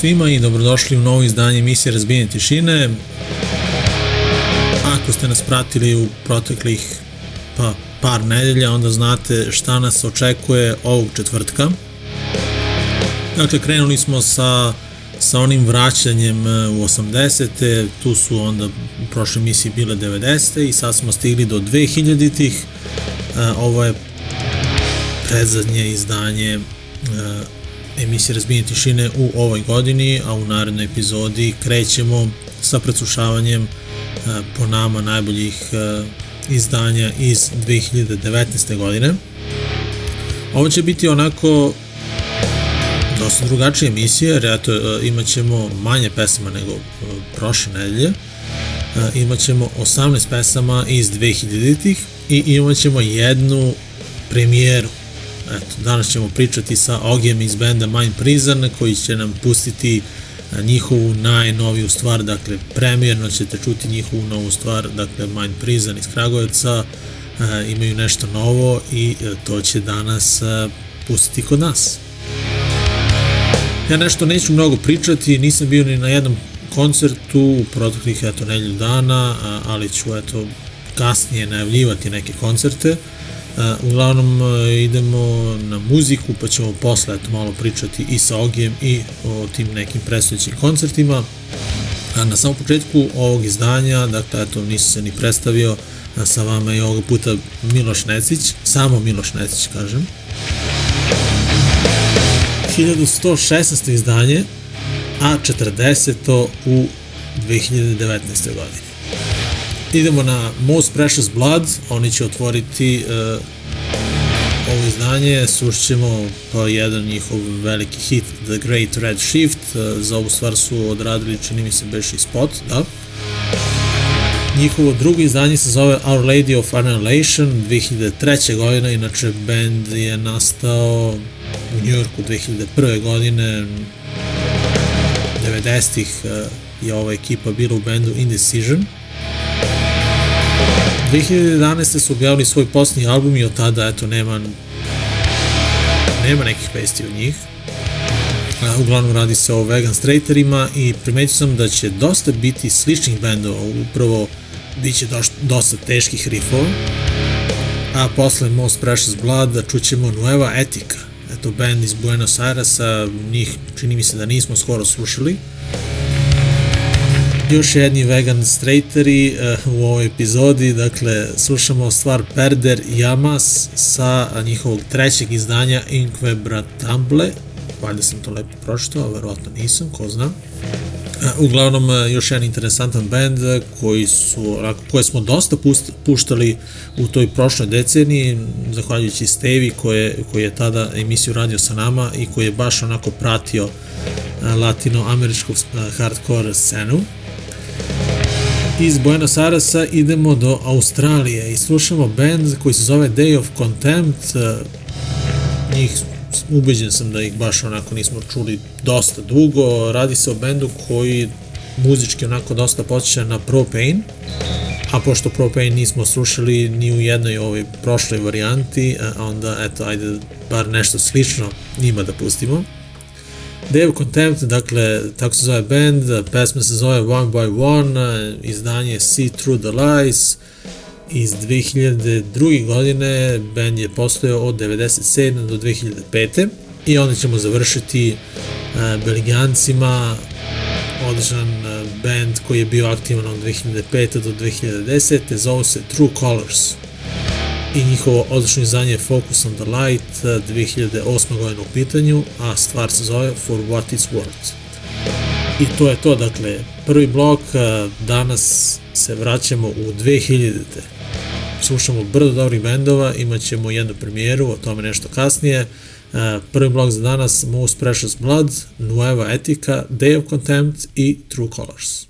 Svima i dobrodošli u novo izdanje emisije Razbijanje tišine. Ako ste nas pratili u proteklih pa, par nedelja, onda znate šta nas očekuje ovog četvrtka. Dakle, krenuli smo sa, sa onim vraćanjem e, u 80. Tu su onda u prošloj emisiji bile 90. i sad smo stigli do 2000-ih. E, Ovo je predzadnje izdanje e, emisije Razbijenje tišine u ovoj godini, a u narednoj epizodi krećemo sa predslušavanjem e, po nama najboljih e, izdanja iz 2019. godine. Ovo će biti onako dosta drugačija emisija, jer eto, e, imat ćemo manje pesama nego prošle nedelje. Imat ćemo 18 pesama iz 2000-ih i imat ćemo jednu premijeru Eto, danas ćemo pričati sa Ogjem iz benda Mind Prison koji će nam pustiti a, njihovu najnoviju stvar, dakle premijerno ćete čuti njihovu novu stvar, dakle Mind Prison iz Kragujevca a, imaju nešto novo i a, to će danas a, pustiti kod nas. Ja nešto neću mnogo pričati, nisam bio ni na jednom koncertu u proteklih eto nedelju dana, ali ću eto kasnije najavljivati neke koncerte. Uh, uglavnom uh, idemo na muziku, pa ćemo posle eto, malo pričati i sa Ogijem i o tim nekim predstojećim koncertima. A na samom početku ovog izdanja, dakle, eto, nisam se ni predstavio, a sa vama je ovog puta Miloš Necić, samo Miloš Necić, kažem. 1116. izdanje, a 40. u 2019. godini. Idemo na Most Precious Blood, oni će otvoriti uh, ovo izdanje, slušćemo pa jedan njihov veliki hit The Great Red Shift, uh, za ovu stvar su odradili, čini mi se, beši spot, da. Njihovo drugo izdanje se zove Our Lady of Annihilation 2003. godina, inače band je nastao u Njujorku 2001. godine, 90-ih uh, je ova ekipa bila u bendu Indecision. 2011. su objavili svoj posljednji album i od tada, eto, nema, nema nekih vesti od njih. Uglavnom radi se o vegan straighteryma i primetio sam da će dosta biti sličnih bendova, upravo bit će dosta teških riffova, a posle Most Precious Blood čućemo Nueva Etika, eto band iz Buenos Airesa, njih čini mi se da nismo skoro slušali, još jedni vegan straighteri uh, u ovoj epizodi, dakle slušamo stvar Perder Yamas sa njihovog trećeg izdanja Inquebrantamble, valjda sam to lepo pročitao, verovatno nisam, ko zna. Uh, uglavnom, uh, još jedan interesantan band koji su, koje smo dosta puštali u toj prošloj deceniji, zahvaljujući Stevi koje, koji je tada emisiju radio sa nama i koji je baš onako pratio latinoameričku hardcore scenu iz Buenos Airesa idemo do Australije i slušamo band koji se zove Day of Contempt. Njih ubeđen sam da ih baš onako nismo čuli dosta dugo. Radi se o bendu koji muzički onako dosta počeća na Propane, a pošto Propane nismo slušali ni u jednoj ovoj prošloj varijanti, onda eto, ajde bar nešto slično njima da pustimo. Dave Contempt, dakle, tako se zove band, pesma se zove One by One, izdanje See Through the Lies, iz 2002. godine, band je postojao od 97. do 2005. I onda ćemo završiti uh, Belgijancima, odličan uh, band koji je bio aktivan od 2005. do 2010. Zove se True Colors i njihovo odlično izdanje Focus on the Light 2008. godina u pitanju, a stvar se zove For What It's Worth. I to je to, dakle, prvi blok, danas se vraćamo u 2000. Slušamo brdo dobrih bendova, imat ćemo jednu premijeru, o tome nešto kasnije. Prvi blok za danas, Most Precious Blood, Nueva Etika, Day of Contempt i True Colors.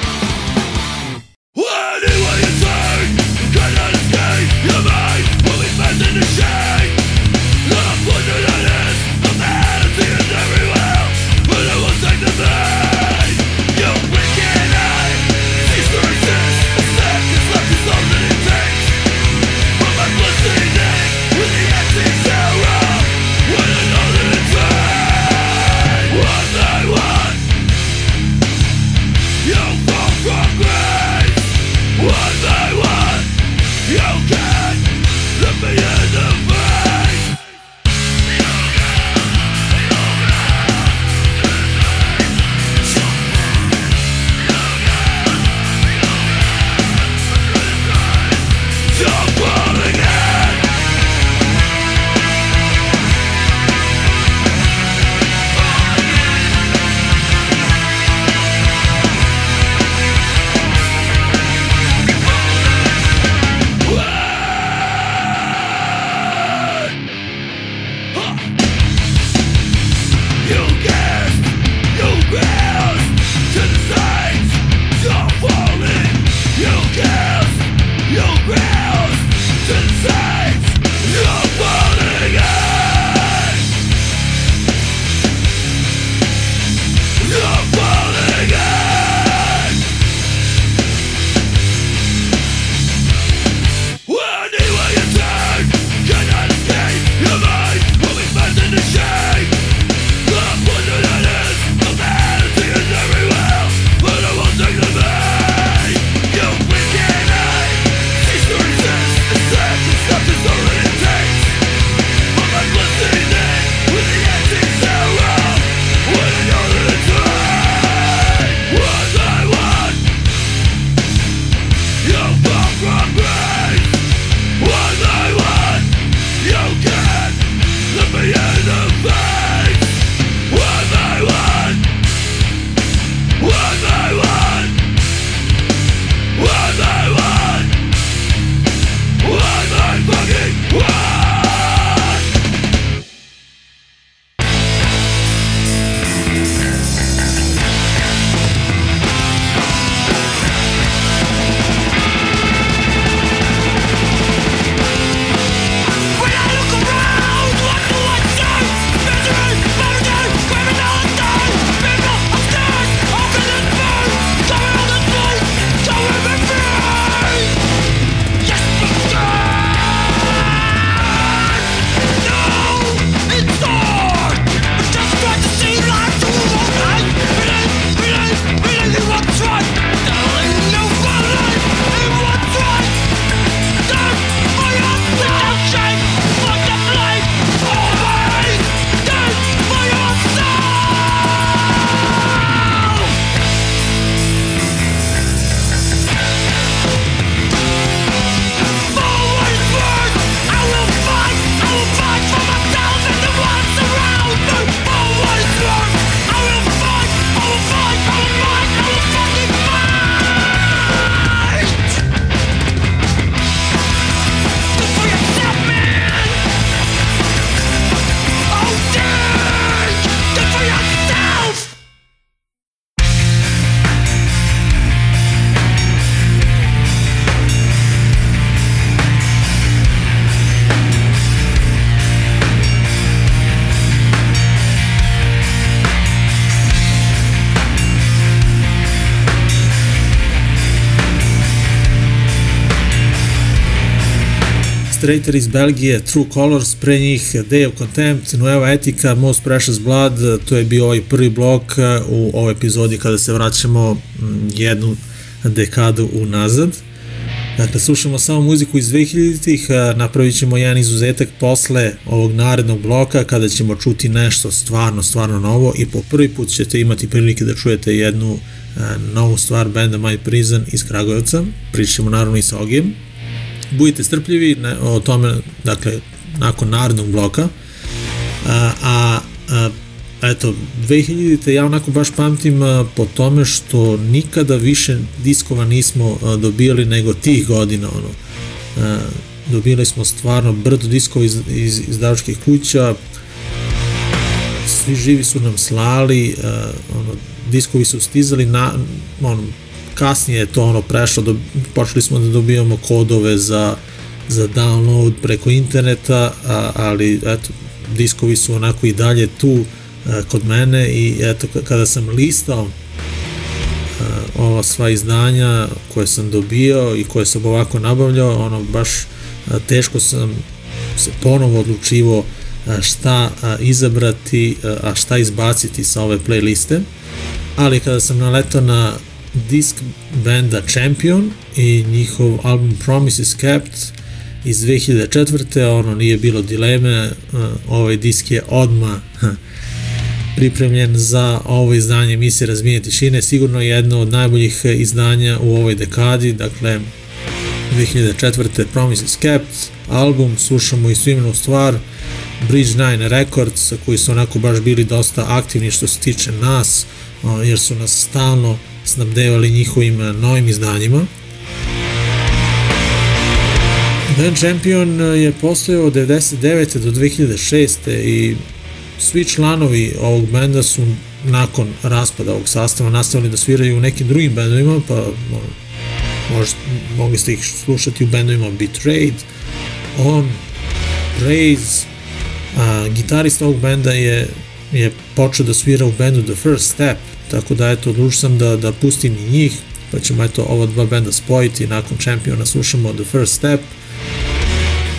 Strater iz Belgije, True Colors, pre njih Day of Contempt, Nueva Etika, Most Precious Blood, to je bio ovaj prvi blok uh, u ovoj epizodi kada se vraćamo mm, jednu dekadu unazad. Dakle, slušamo samo muziku iz 2000-ih, uh, napravit ćemo jedan izuzetak posle ovog narednog bloka kada ćemo čuti nešto stvarno, stvarno novo i po prvi put ćete imati prilike da čujete jednu uh, novu stvar benda My Prison iz Kragujevca. Pričamo naravno i sa Ogijem budite strpljivi ne, o tome, dakle, nakon narednog bloka. A, a, a eto, 2000-te ja onako baš pamtim a, po tome što nikada više diskova nismo a, dobijali nego tih godina, ono. A, dobili smo stvarno brdo diskova iz, iz izdavačkih kuća, svi živi su nam slali, uh, ono, diskovi su stizali, na, ono, kasnije je to ono prešlo, do, počeli smo da dobijamo kodove za, za download preko interneta, a, ali eto, diskovi su onako i dalje tu a, kod mene i eto, kada sam listao a, ova sva izdanja koje sam dobio i koje sam ovako nabavljao, ono, baš a, teško sam se ponovo odlučivo šta izabrati, a šta izbaciti sa ove playliste. Ali kada sam naletao na disk benda Champion i njihov album Promises Kept iz 2004. ono nije bilo dileme, ovaj disk je odma pripremljen za ovo izdanje emisije Razmije tišine, sigurno jedno od najboljih izdanja u ovoj dekadi, dakle 2004. Promises Kept, album, slušamo i svimenu stvar, Bridge 9 Records, koji su onako baš bili dosta aktivni što se tiče nas, jer su nas stalno snabdevali njihovim novim izdanjima. Band Champion je postojao od 99. do 2006. i svi članovi ovog benda su nakon raspada ovog sastava nastavili da sviraju u nekim drugim bendovima, pa možda, mogli ste ih slušati u bendovima Betrayed, On, Praise, a, gitarista ovog benda je, je počeo da svira u bendu The First Step, tako da eto, odlučio sam da, da pustim i njih, pa ćemo eto ova dva benda spojiti, nakon Championa slušamo The First Step,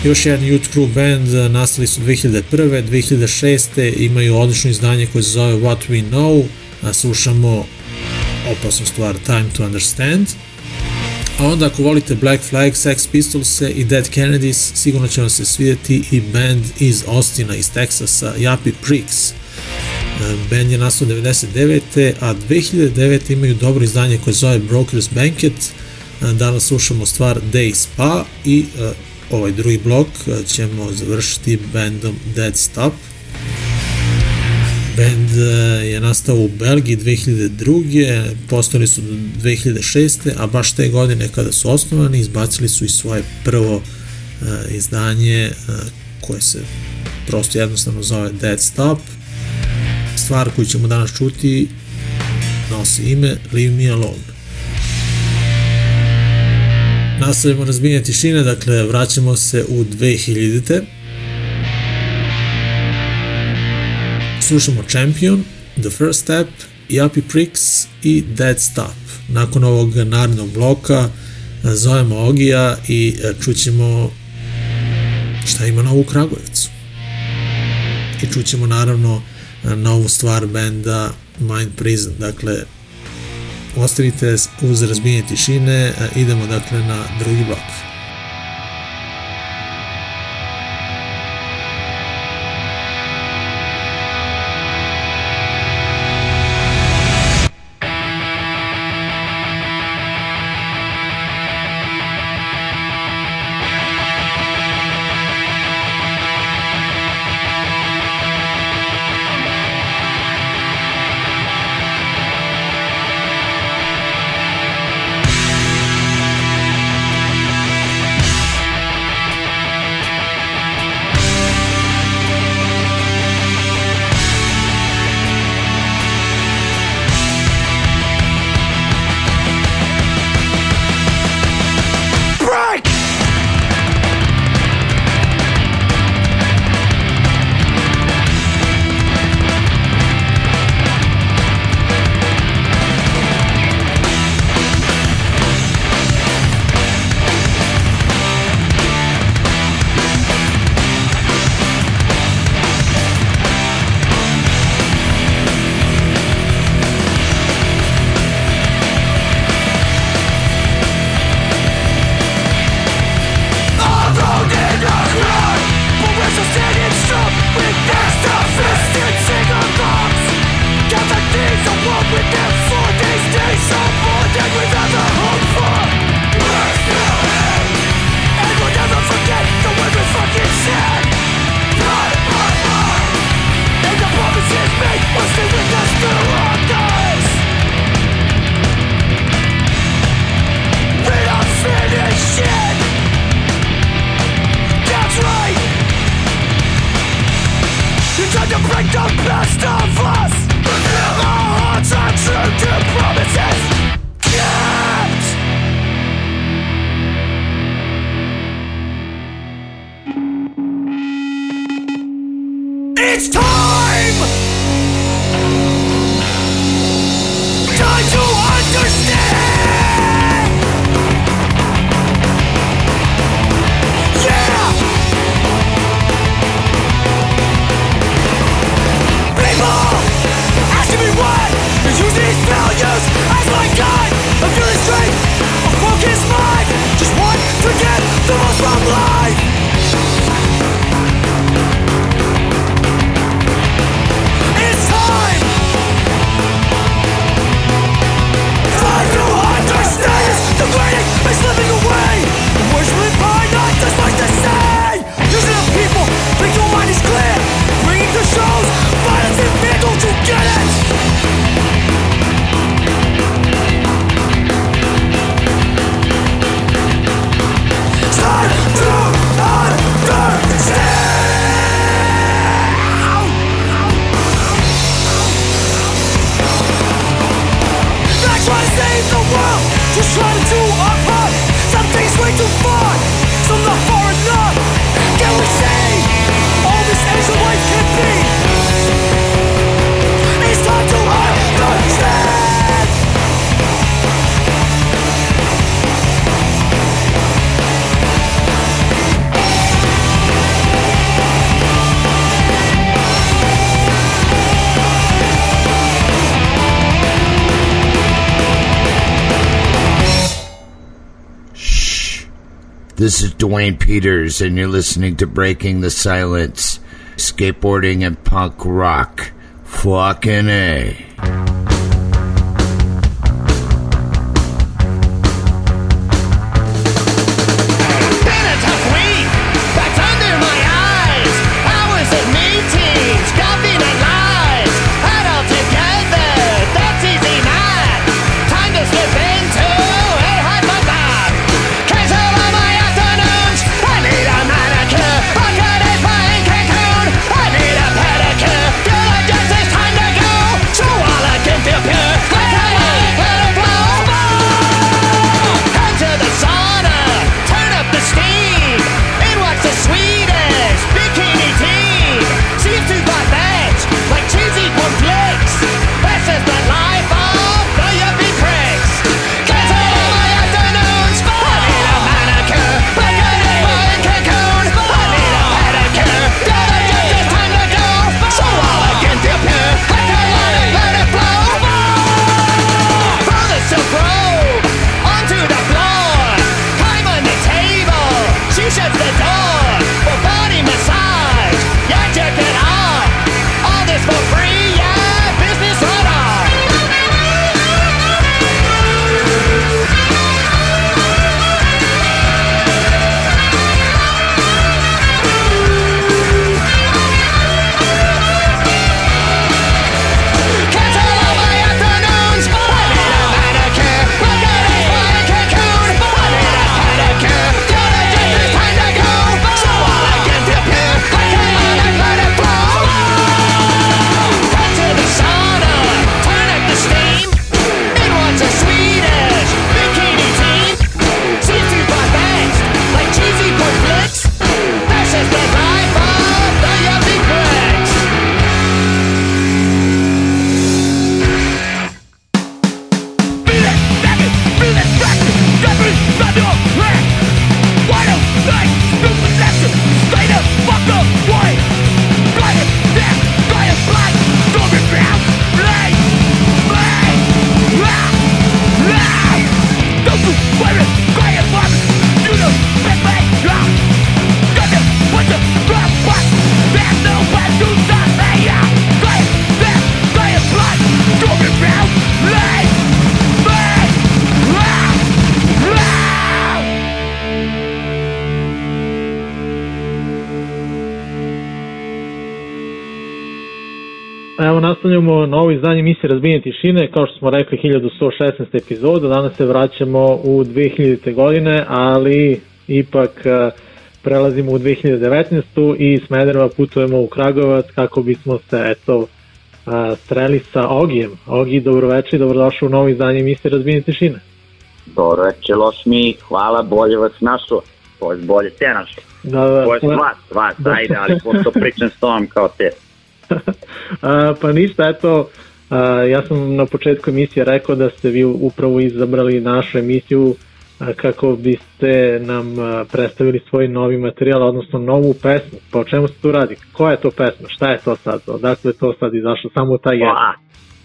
Još jedan Youth Crew band, nastali su 2001. 2006. imaju odlično izdanje koje se zove What We Know, a slušamo opasnu stvar Time to Understand. A onda ako volite Black Flag, Sex Pistols i Dead Kennedys, sigurno će vam se svidjeti i band iz Austina, iz Teksasa, Yappy Pricks. E, band je nastao 99. a 2009. imaju dobro izdanje koje zove Broker's Banquet. E, danas slušamo stvar Day Spa i e, ovaj drugi blok ćemo završiti bandom Dead Stop. Band je nastao u Belgiji 2002. Postojali su do 2006. A baš te godine kada su osnovani izbacili su i svoje prvo izdanje koje se prosto jednostavno zove Dead Stop. Stvar koju ćemo danas čuti nosi ime Leave Me Alone. Nastavimo razbijenje tišine, dakle vraćamo se u 2000-te. Slušamo Champion, The First Step, Yappy Pricks i Dead Stop. Nakon ovog narednog bloka zovemo Ogija i čućemo šta ima novu Kragujevcu. I čućemo naravno novu stvar benda Mind Prison, dakle ostavite uz razbijenje tišine, idemo dakle na drugi blok. This is Dwayne Peters, and you're listening to Breaking the Silence Skateboarding and Punk Rock. Fucking A. novo izdanje misli razbijenje tišine, kao što smo rekli 1116. epizoda, danas se vraćamo u 2000. godine, ali ipak e, prelazimo u 2019. i s Medereva putujemo u Kragovac kako bismo se eto e, streli sa Ogijem. Ogi, dobroveče i dobrodošao u novo izdanje emisije Razbijenje tišine. Dobroveče, loš mi, hvala, bolje vas našlo. Bolje te našlo. Da, da. Bolje vas, vas, ajde, ali pošto pričam s tom kao te. A, pa ništa, eto, a, ja sam na početku emisije rekao da ste vi upravo izabrali našu emisiju a, kako biste nam a, predstavili svoj novi materijal, odnosno novu pesmu. Pa o čemu se tu radi? Koja je to pesma? Šta je to sad? Odakle je to sad izašlo? Samo taj jedan? Pa,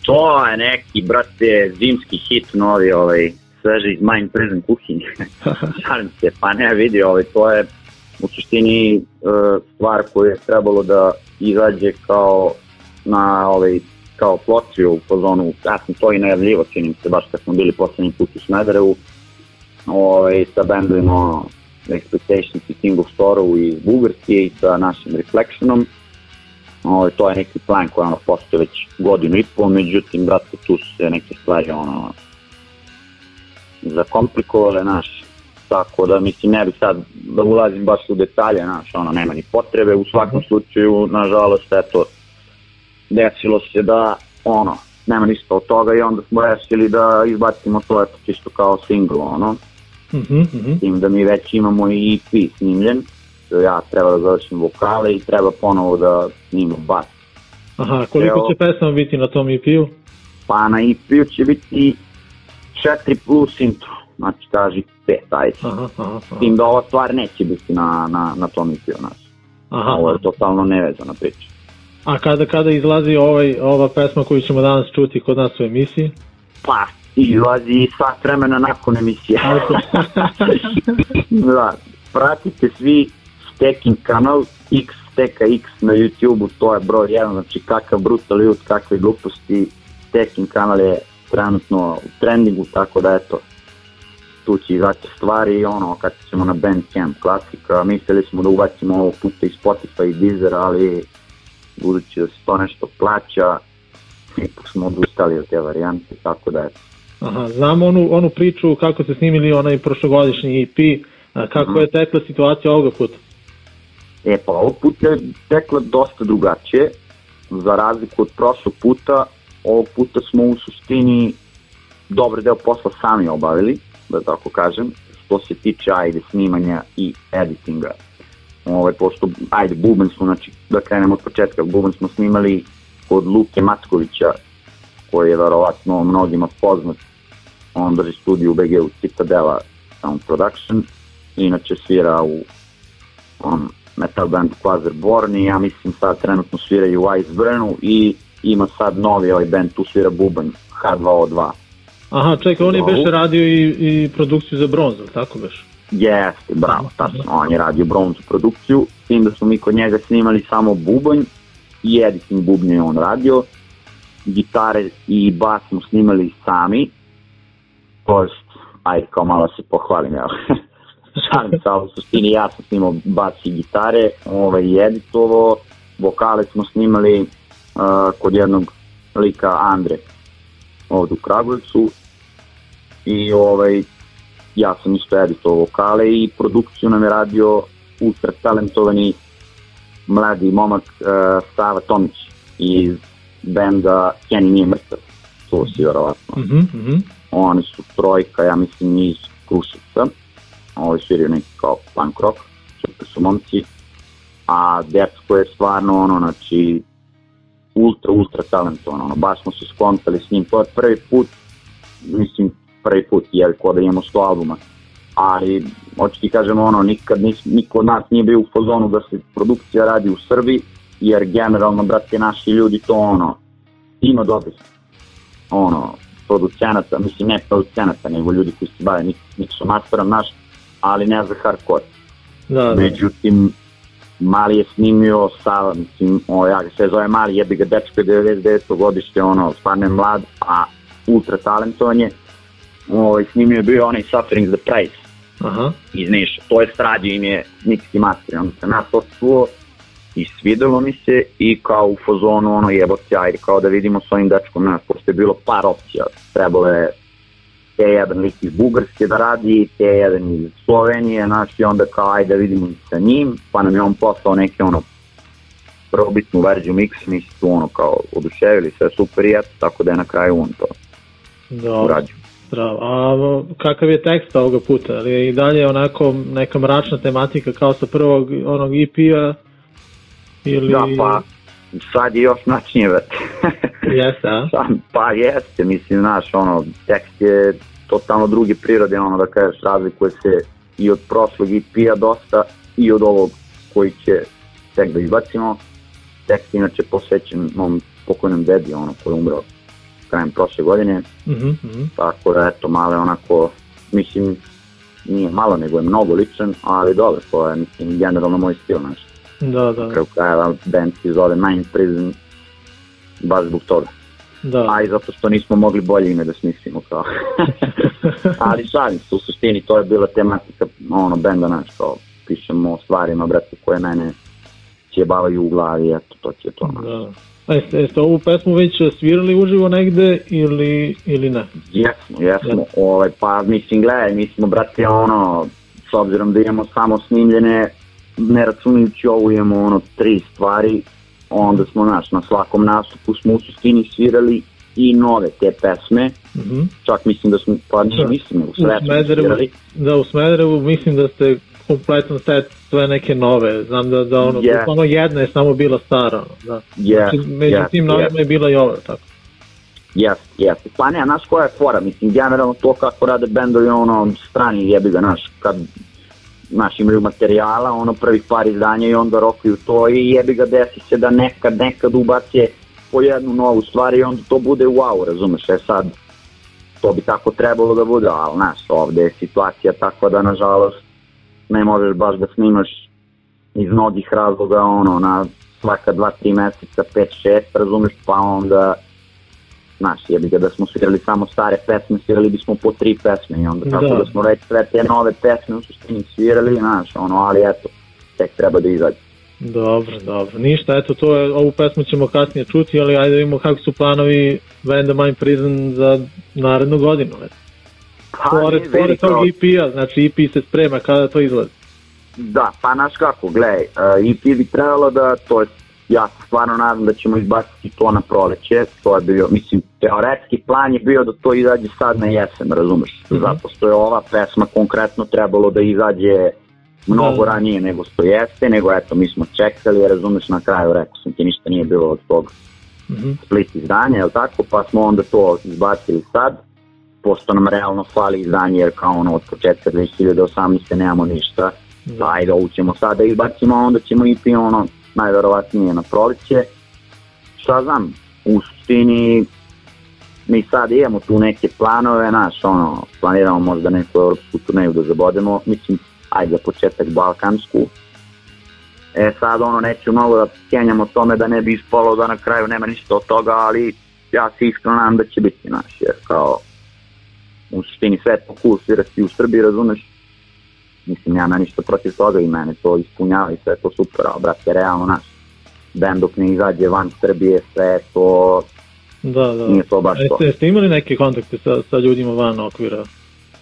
to je neki, brate, zimski hit novi, ovaj, sveži iz Mind Prison kuhinje. Šalim se, pa ne vidi, ovaj, to je u suštini e, stvar koju je trebalo da izađe kao na ovaj kao plociju u fazonu, ja sam to i najavljivo, činim se, baš kad smo bili poslednji put u Smederevu, ovaj, sa bendovima Expectations i King of Sorrow iz Bugarske i sa našim Reflectionom. Ovaj, to je neki plan koji ono postoje već godinu i pol, međutim, brate, tu su se neke stvari ono, zakomplikovale, naš, tako da mislim ne bih sad da ulazim baš u detalje, naš, ono, nema ni potrebe, u svakom slučaju, nažalost, eto, desilo se da, ono, nema ništa od toga i onda smo rešili da izbacimo to, eto, čisto kao single, ono, Mhm, mhm. s tim da mi već imamo i EP snimljen, da ja treba da završim vokale i treba ponovo da snimam bas. Aha, koliko Evo. će pesama biti na tom EP-u? Pa na EP-u će biti 4 plus intro, znači kaži 5, ajde. Aha, aha, aha. Tim da ova stvar neće biti na, na, na tom EP-u naš. aha, Ovo je totalno nevezana priča. A kada, kada izlazi ovaj, ova pesma koju ćemo danas čuti kod nas u emisiji? Pa, izlazi sat vremena nakon emisije. da, pratite svi Stekin kanal, X Steka X na YouTube-u, to je broj 1, znači kakav brutal youth, kakve gluposti, Stekin kanal je trenutno u trendingu, tako da eto, će izaći stvari i ono, kad ćemo na Bandcamp klasika, mislili smo da ubacimo ovog puta i Spotify i Deezer, ali budući da se to nešto plaća, ipak smo odustali od te varijante, tako da eto. Aha, znam onu, onu priču kako ste snimili onaj prošlogodišnji EP, kako je tekla situacija ovoga puta. E pa ovog puta je tekla dosta drugačije, za razliku od prošlog puta, ovog puta smo u suštini dobar deo posla sami obavili, da tako kažem, što se tiče ajde snimanja i editinga. Ovaj, pošto, ajde, Buben smo, znači, da krenemo od početka, Buben smo snimali kod Luke Matkovića, koji je verovatno mnogima poznat, on drži studiju u BG-u Citadela Sound Production, inače svira u on metal band Quasar Born i ja mislim sad trenutno sviraju u Ice Burnu i ima sad novi ovaj band, tu svira Buban, H2O2. Aha, čekaj, on je Dobro. beše radio i, i produkciju za bronz, ali tako beš? Jeste, bravo, tačno, on je radio bronzu produkciju, s tim da smo mi kod njega snimali samo bubanj i editing bubnje je on radio, gitare i bas smo snimali sami, to jest, ajde kao malo se pohvalim, evo. Šalim se, ali u suštini ja sam snimao bas i gitare, ovaj, i editovo, vokale smo snimali uh, kod jednog lika Andre ovde u Kragujevcu i ovaj, ja sam isto editovao vokale i produkciju nam je radio ultra talentovani mladi momak uh, Sava Tomić iz benda Kenny nije mrtav, to si verovatno. Mhm, mhm. Oni su trojka, ja mislim, iz Kruševca. Ovi sviraju neki kao punk rock, super su momci. A Dečko je stvarno, ono, znači, ultra, ultra talentovan, ono, baš smo se skontali s njim, to je prvi put, mislim, prvi put, jer ko da imamo 100 albuma, ali, hoću ti kažem, ono, nikad nis, niko od nas nije bio u fazonu da se produkcija radi u Srbiji, jer generalno, brate, naši ljudi to, ono, ima dobri, ono, producenata, mislim, ne producenata, nego ljudi koji se bave, su masterom naš, ali ne za hardcore. Da, da. Međutim, Mali je snimio sa, mislim, o, ja ga sve zove Mali, jebi ga dečko je 99. godište, ono, stvarno je mlad, a ultra talentovan je. Ovaj, snimio je bio onaj Suffering the Price Aha. iz Niša. To je stradio im je Nixi Master. Onda sam ja to čuo i svidelo mi se i kao u fazonu ono jebote, ajde kao da vidimo s ovim dečkom, znaš, pošto je bilo par opcija. Trebalo je te jedan lik iz Bugarske da radi, te jedan iz Slovenije, znaš, i onda kao ajde vidimo sa njim, pa nam je on poslao neke ono probitnu verziju miksa, mi se tu ono kao oduševili, sve super i eto, tako da je na kraju on to Dobro, uradio. zdravo. A kakav je tekst ovoga puta? Ali je i dalje onako neka mračna tematika kao sa prvog onog EP-a? Ili... Da, pa sad je još mračnije već. Jeste, a? Sam, pa jeste, mislim, znaš, ono, tekst je totalno druge prirode, ono da kažeš, razlikuje se i od prošlog EP-a dosta i od ovog koji će tek da izbacimo. Tekst inače posvećen mom pokojnom dedi, ono, koji je umrao krajem prošle godine, Mhm, mhm. tako da eto, malo je onako, mislim, nije malo, nego je mnogo ličan, ali dobro, to je, mislim, generalno moj stil, znaš. Da, da, kraju krajeva, band se zove Mind Prison, baš zbog toga. da. A i zato što nismo mogli bolje ime da smislimo kao. Ali šalim se, u suštini to je bila tematika ono, benda naš, kao pišemo o stvarima, brate, koje mene ćebavaju u glavi, eto, to će to. Da. Da. A jeste, jeste ovu pesmu već svirali uživo negde ili, ili ne? Jesmo, jesmo, ovaj, pa mislim, gledaj, mi smo, brate, ono, s obzirom da imamo samo snimljene, ne računajući ovo imamo ono tri stvari, onda smo, naš, na svakom nastupu smo u suštini svirali i nove te pesme, Mhm. čak mislim da smo, pa nije Da. mislim, u Smederevu, da, u Smederevu mislim da ste kompletan set sve neke nove. Znam da, da ono, Yes. ono jedna je samo bila stara. ono, Da. Yes, Znači, među yes, tim novima yes. je bila i ova, tako. Jes, jes. Pa ne, znaš koja je fora, mislim, generalno to kako rade bendovi, ono, strani jebi ga, znaš, kad znaš, imaju materijala, ono, prvih par izdanja i onda rokuju to i jebi ga desi se da nekad, nekad ubace po jednu novu stvar i onda to bude wow, razumeš, e sad, to bi tako trebalo da bude, ali znaš, ovde je situacija takva da nažalost ne možeš baš da snimaš iz mnogih razloga, ono, na svaka dva, tri meseca, pet, šest, razumeš, pa onda znaš, ga da smo svirali samo stare pesme, svirali bismo po tri pesme i onda tako Da. da, smo već sve te nove pesme u suštini svirali, znaš, ono, ali eto, tek treba da izađe. Dobro, dobro. Ništa, eto, to je, ovu pesmu ćemo kasnije čuti, ali ajde da vidimo kako su planovi Band Mind Prison za narednu godinu. Eto. Pa, Pored, pored tog EP-a, znači EP se sprema kada to izlazi. Da, pa znaš kako, gledaj, uh, EP bi trebalo da, to je, ja se stvarno nadam da ćemo izbaciti to na proleće, to je bio, mislim, teoretski plan je bio da to izađe sad na jesen, razumeš, Mhm. zato što je ova pesma konkretno trebalo da izađe mnogo Da. ranije nego što jeste, nego eto, mi smo čekali, razumeš, na kraju rekao sam ti ništa nije bilo od tog Mhm. split izdanja, jel tako, pa smo onda to izbacili sad, pošto nam realno fali izdanje, jer kao ono od početka 2018. nemamo ništa, da. ajde ovu ćemo sad da izbacimo, onda ćemo ipi ono, najverovatnije na proleće, šta znam, u suštini mi sad imamo tu neke planove, naš, ono, planiramo možda neku evropsku turneju da zabodemo, mislim, ajde za početak balkansku, E sad ono neću mnogo da kenjam o tome da ne bi ispalo da na kraju nema ništa od toga, ali ja se iskreno nadam da će biti naš, jer kao u suštini sve to cool u Srbiji, razumeš? Mislim, nema ništa protiv toga i mene to ispunjava i sve to super, ali brate, realno naš band dok ne izađe van Srbije, sve to, Da, da. nije to baš A to. jeste, jeste imali neke kontakte sa, sa ljudima van okvira?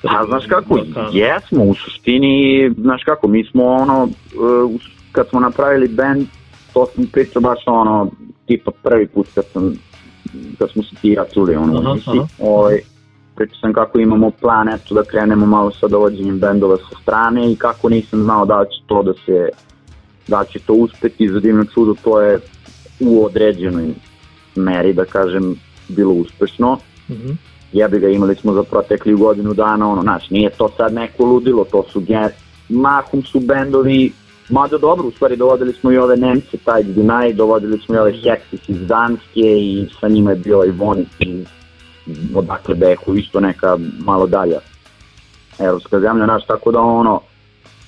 A znaš kako, Balkana? jesmo u suštini, znaš kako, mi smo ono, uh, kad smo napravili band, to sam pričao baš ono, tipa prvi put kad sam, kad smo se ti i ja čuli ono, Aha, aha. ovaj, pričao sam kako imamo plan, eto da krenemo malo sa dovođenjem bendova sa strane i kako nisam znao da će to da se, da će to uspeti, za divno čudo to je u određenoj meri, da kažem, bilo uspešno. Mhm. jebi ga imali smo za protekli godinu dana, ono, znaš, nije to sad neko ludilo, to su gen... mahom su bendovi, mada dobro, u stvari dovodili smo i ove Nemce, taj Deny, dovodili smo i ove Hexis iz Danske i sa njima je bio i Vonis iz odakle Behu, isto neka malo dalja evropska zemlja, znaš, tako da ono,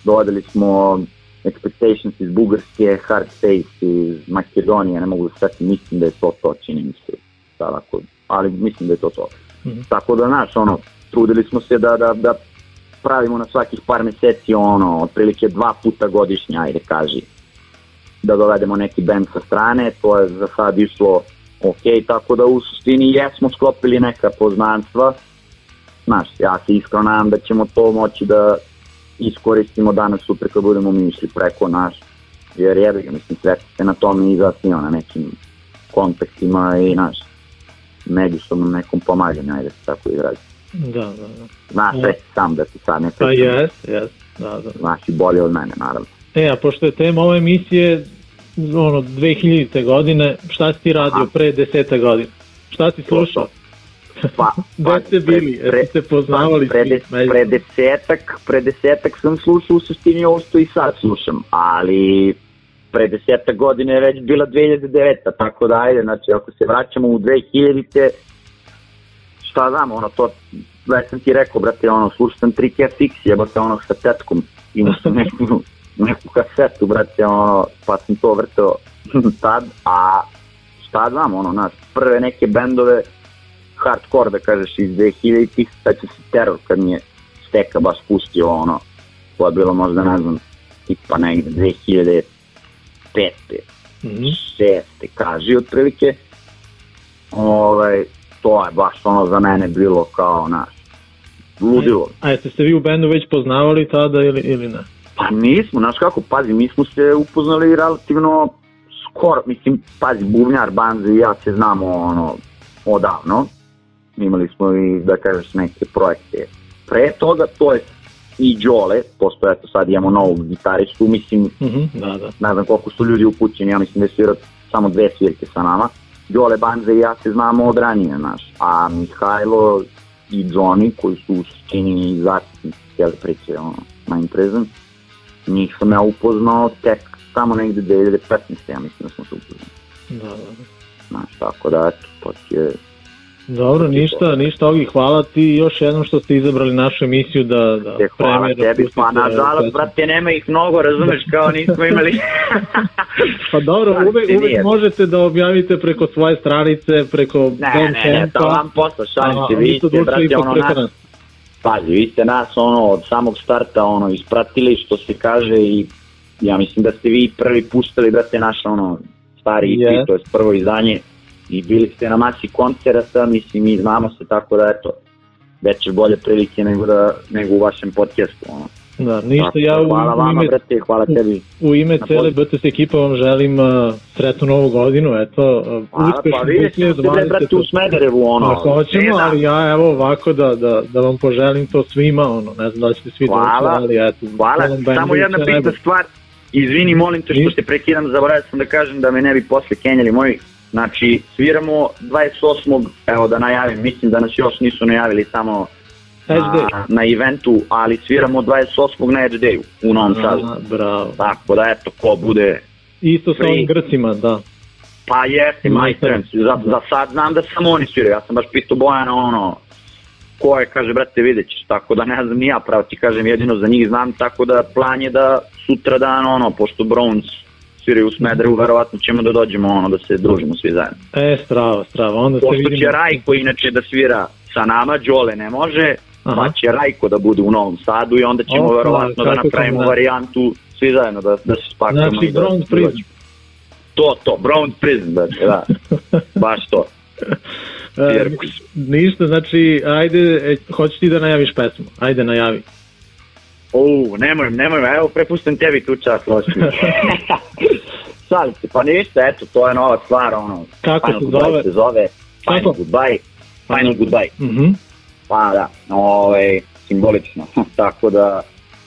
dovodili smo Expectations iz Bugarske, Hard Face iz Makedonije, ne mogu da svetim, mislim da je to to, čini mi se, sad ako, ali mislim da je to to. Mhm. Tako da, znaš, ono, trudili smo se da, da, da pravimo na svakih par meseci, ono, otprilike dva puta godišnje, ajde kaži, da dovedemo neki band sa strane, to je za sad išlo ok, tako da u suštini jesmo sklopili neka poznanstva, znaš, ja se iskreno nadam da ćemo to moći da iskoristimo danas sutra kad budemo mi išli preko naš, jer jebi ga, mislim, sve se na tome i zasnio na nekim kontaktima i naš međusobnom nekom pomaganju, ajde se tako izrazi. Da, da, da. Znaš, sve si sam da ti sad ne Pa pričam, jes, jes, da, da. znaš i bolje od mene, naravno. E, a pošto je tema ove emisije ono, 2000. godine, šta si ti radio pre deseta godina? Šta si slušao? Pa, Gde ste bili? Jeste se poznavali pre, svi de, pre desetak, pre desetak sam slušao u suštini ovo što i sad slušam, ali pre desetak godine je već bila 2009. Tako da ajde, znači ako se vraćamo u 2000-te, šta znam, ono to, već sam ti rekao, brate, ono, slušao sam 3K Fix, jebate ono sa tetkom, imao sam neku, neku kasetu, brate, ono, pa sam to vrtao tad, a šta znam, ono, naš, prve neke bendove, hardcore da kažeš iz 2000-ih, sad će se teror kad mi je steka baš pustio ono, to je bilo možda ne znam, tipa negde 2005. Mhm. šeste kaži otprilike, ovaj, to je baš ono za mene bilo kao naš, ludilo. A jeste se vi u bendu već poznavali tada ili, ili ne? Pa nismo, znaš kako, pazi, mi smo se upoznali relativno skoro, mislim, pazi, Bubnjar, Banza i ja se znamo ono, odavno, imali smo i, da kažeš, neke projekte. Pre toga, to je i Đole, pošto eto sad imamo novog gitaristu, mislim, Mhm, da, da. ne znam koliko su ljudi upućeni, ja mislim da je svira samo dve svirke sa nama. Đole Banza i ja se znamo od ranije, znaš, a Mihajlo i Johnny, koji su u suštini i zaštitnici cijele priče, ono, Mind Prison, njih sam ja upoznao tek tamo negde 2015. ja mislim da smo se upoznali. da, da. Znaš, tako da, eto, to ti je... Dobro, ništa, ništa Ogi, hvala ti još jednom što ste izabrali našu emisiju da, da Te hvala premijerno tebi, pustite pa nažalost, brate, nema ih mnogo, razumeš, kao nismo imali... Pa dobro, Šalim uvek, uvek nije. možete da objavite preko svoje stranice, preko Ne, ne, ne, to vam posla, šalim se, mi vi smo ste, došli brate, ono, nas. Pazi, vi ste nas ono od samog starta ono ispratili što se kaže i ja mislim da ste vi prvi pustili da ste naš ono stari EP, Yes. to je prvo izdanje i bili ste na masi koncerata, mislim mi znamo se tako da eto veće bolje prilike nego, da, nego u vašem podcastu. Ono. Da, ništa, Tako, ja u, hvala u vama, ime, brate, hvala tebi. u ime na cele. BTS ekipa vam želim uh, sretnu novu godinu, eto, uh, Hvala, uspešnu pa vidjet ćemo se, bre, brate, u 2020. Smederevu, ono. Pa hoćemo, ne da. ali ja evo ovako da, da, da vam poželim to svima, ono, ne znam da ćete svi Hvala, doći, ali eto. Hvala, samo jedna bitna stvar, izvini, molim te što te prekidam, zaboravio sam da kažem da me ne bi posle kenjali moji, znači sviramo 28. evo da najavim, mislim da nas još nisu najavili samo. Na, na eventu, ali sviramo 28. na Edge Dayu u Novom Sadu. Bravo. Tako da eto, ko bude, Isto sa ovim Grcima, da. pa jeste, Majstor. majstor, za, za sad znam da samo oni sviraju, ja sam baš pitao Bojana ono, ko je, kaže, brate, vidjet ćeš, tako da ne znam ni ja, pravo ti kažem, jedino za njih znam, tako da plan je da sutra dan, ono, pošto Browns sviraju u Smederu, verovatno ćemo da dođemo, ono, da se družimo svi zajedno. E, strava, strava, onda se Pošto vidimo. će Rajko inače da svira sa nama, Đole ne može, Aha. pa će Rajko da bude u Novom Sadu i onda ćemo Opa, verovatno da napravimo varijantu svi zajedno, da, da se spakujemo. Znači, da, Brown da Prison. dođemo. To, to, Brown Prison, da, da, baš to. E, ništa, znači, ajde, e, hoćeš ti da najaviš pesmu? Ajde, najavi. U, nemoj, nemoj, evo prepustim tebi tu čas, loši. Šalim se, pa ništa, eto, to je nova stvar, ono, Kako Final se zove? se zove, Final Kako? Goodbye, Final Goodbye, Mhm. Pa da, ovaj, simbolično, tako da,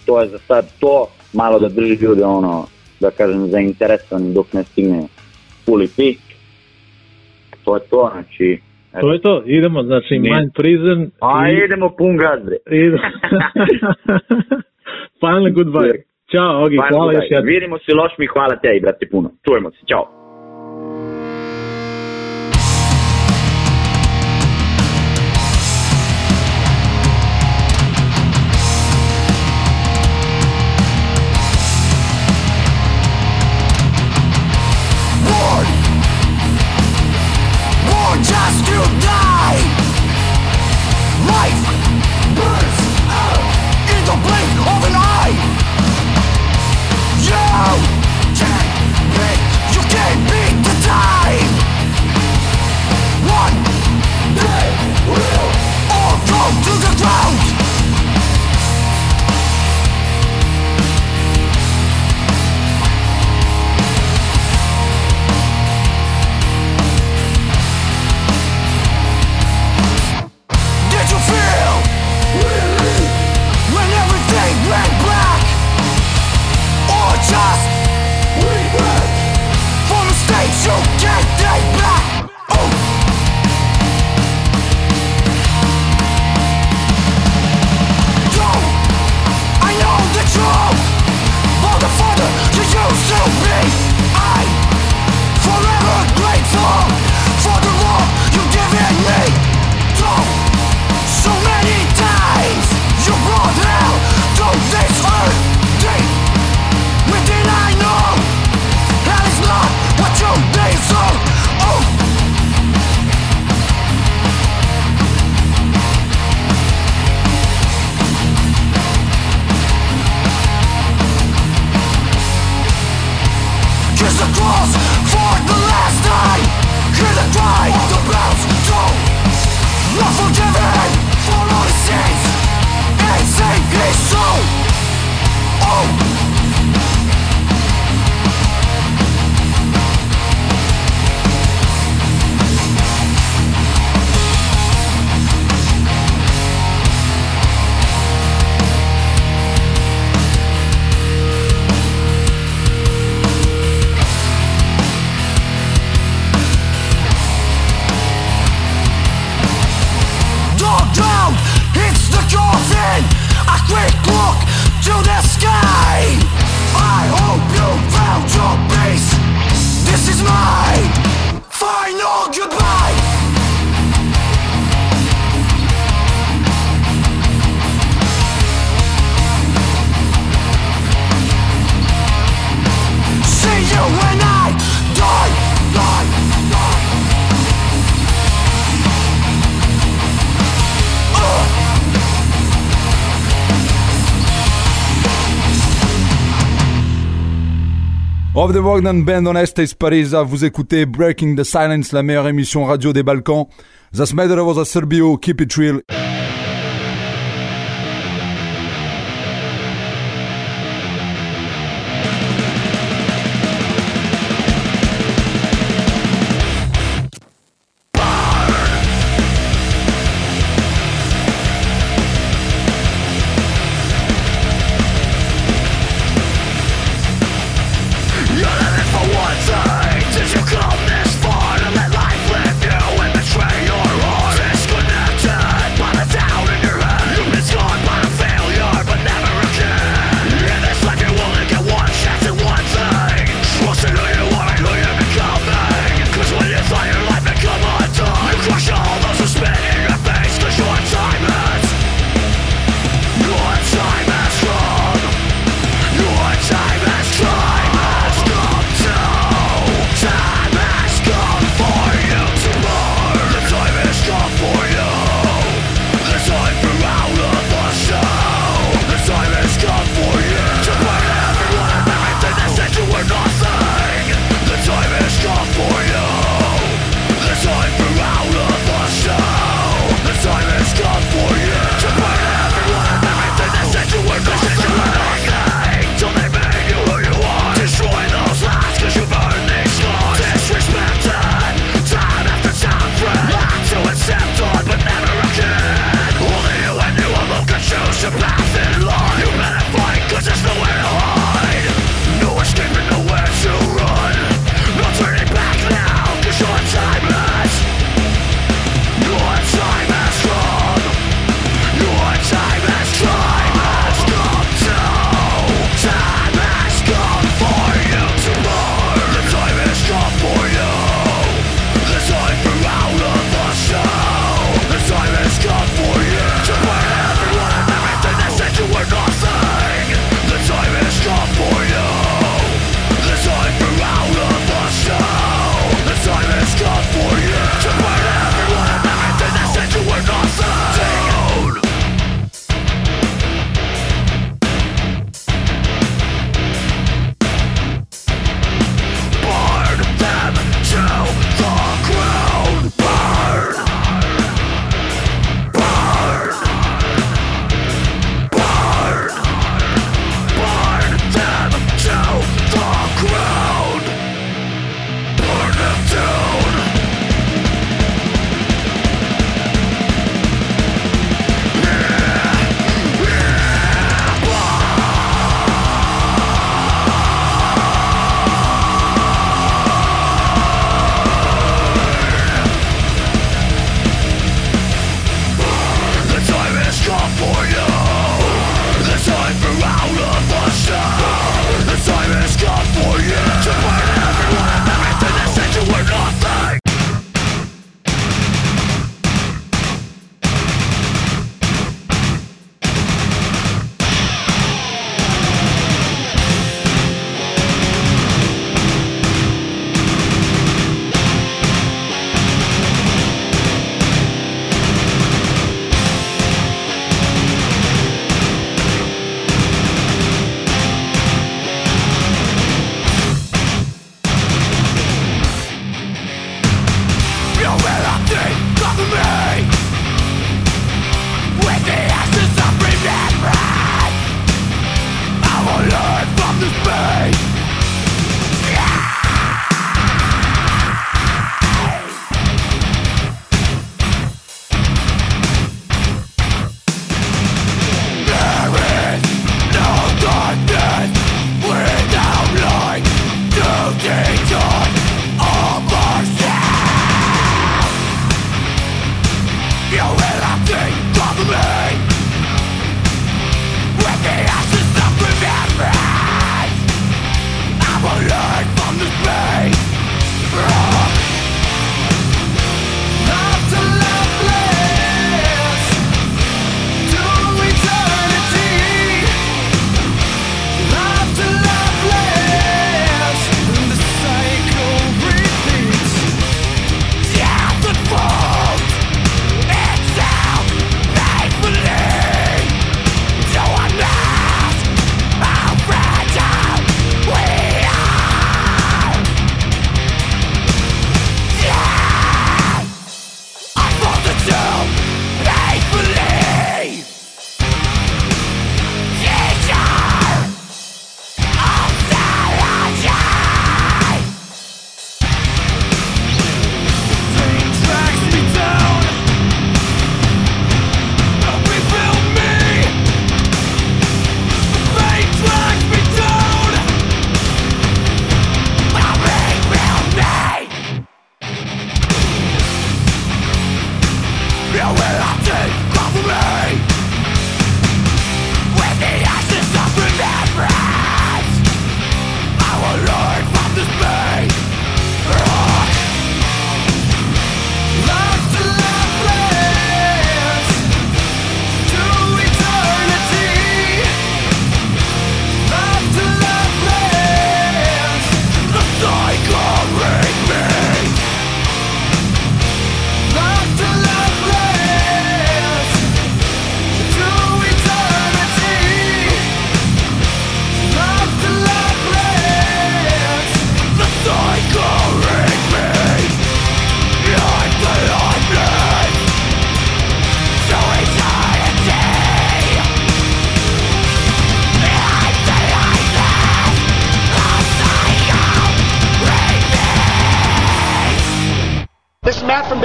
to je za sad to, malo da drži ljude, ono, da kažem, zainteresovani dok ne stigne fully peak, to je to, znači, eto. To je to, idemo, znači, Ne. Mind Prison. a i- idemo pun gaz, bre. Idemo. Final goodbye. Ćao, Ogi, hvala još jednom. Vidimo se, loš mi, hvala tebi, brate, puno. Čujemo se, čao. Bogdan Band on Estes Parisa, vous écoutez Breaking the Silence, la meilleure émission radio des Balkans. Zasmedera was a Serbio, keep it real.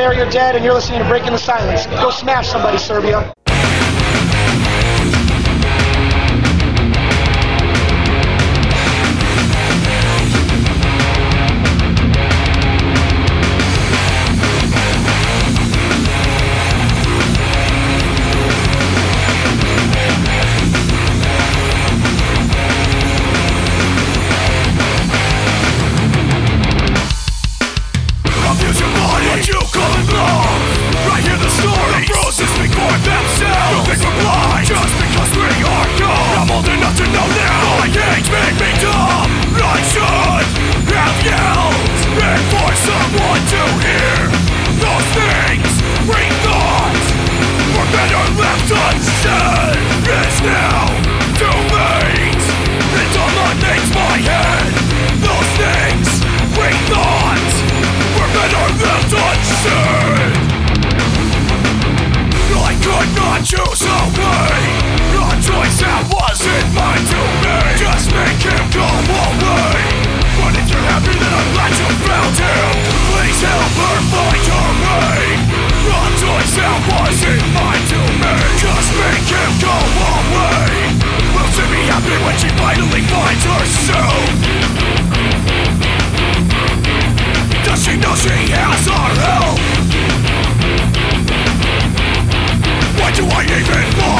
Is Matt from Bury Your Dead, and you're listening to Breaking the Silence. Go smash somebody, Serbia. Choose a way. A choice that wasn't mine to make. Just make him go away. But if you're happy then I'm you found him. Please help her find her way. A choice that wasn't mine to make him go away Will she be happy when she finally finds herself? Does she know she has our help? Why do I even bother?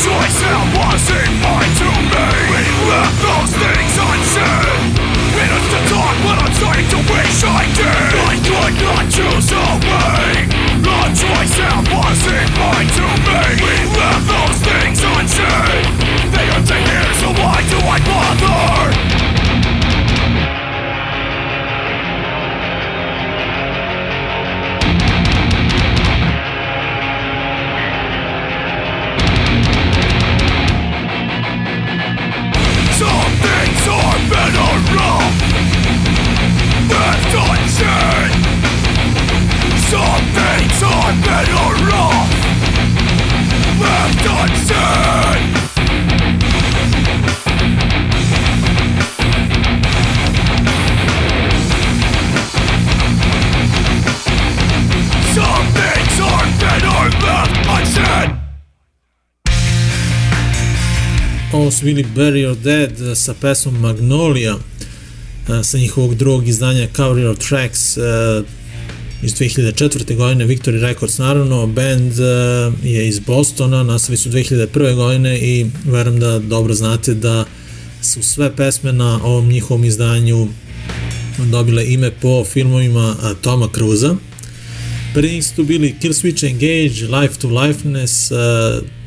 Choice wasn't mine to We left those things unsaid I'm starting to wish I did I could not choose a choice wasn't mine to make We left those things unsaid They aren't here so why do I bili Bury Your Dead uh, sa pesmom Magnolia uh, sa njihovog drugog izdanja Cover Your Tracks uh, iz 2004. godine Victory Records naravno band je iz Bostona nastali su 2001. godine i verujem da dobro znate da su sve pesme na ovom njihovom izdanju dobile ime po filmovima Toma Cruza Pre njih su bili Killswitch Engage, Life to Lifeness,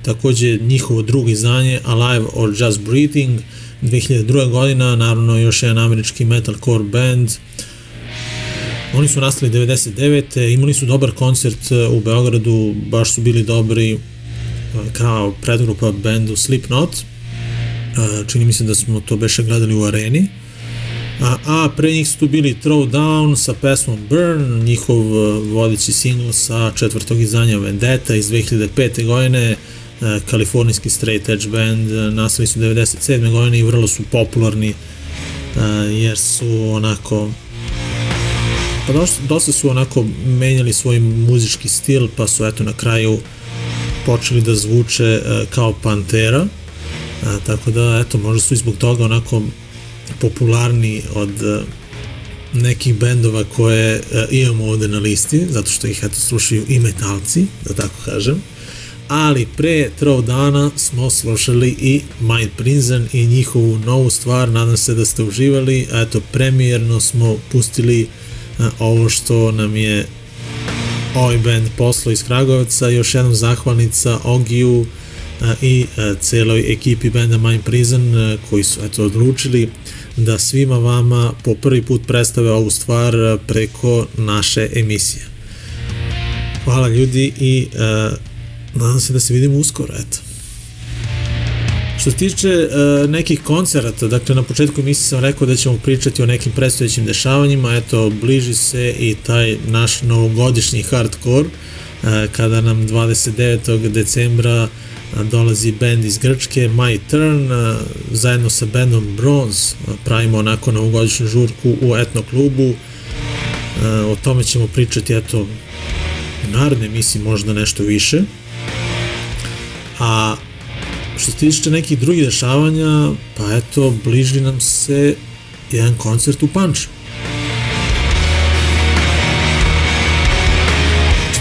takođe njihovo drugo izdanje Alive or Just Breathing, 2002. godina, naravno još jedan američki metalcore band. Oni su nastali 99. imali su dobar koncert u Beogradu, baš su bili dobri kao predgrupa bendu Slipknot. Čini mi se da smo to beše gledali u areni. A, a pre njih su tu bili Throwdown sa pesmom Burn, njihov vodeći singl sa četvrtog izdanja Vendetta iz 2005. godine, kalifornijski straight edge band, nastali su 97. godine i vrlo su popularni jer su onako pa dosta, dosta su onako menjali svoj muzički stil pa su eto na kraju počeli da zvuče kao Pantera tako da eto možda su i zbog toga onako popularni od nekih bendova koje imamo ovde na listi, zato što ih eto slušaju i metalci, da tako kažem. Ali pre Throwdowna smo slušali i Mind Prison i njihovu novu stvar, nadam se da ste uživali, eto premijerno smo pustili ovo što nam je ovaj band poslo iz Kragovca, još jednom zahvalnica Ogiju i celoj ekipi benda Mind Prison koji su eto odlučili da svima vama po prvi put predstave ovu stvar preko naše emisije. Hvala ljudi i nadam se da se vidimo uskoro, eto. Što se tiče uh, nekih koncerata, dakle na početku emisije sam rekao da ćemo pričati o nekim predstojećim dešavanjima, eto bliži se i taj naš novogodišnji hardcore, uh, kada nam 29. decembra dolazi band iz Grčke, My Turn, zajedno sa bandom Bronze pravimo onako novogodišnju žurku u etno klubu, o tome ćemo pričati eto u narednoj možda nešto više. A što se tiče nekih drugih dešavanja, pa eto, bliži nam se jedan koncert u Pančevu.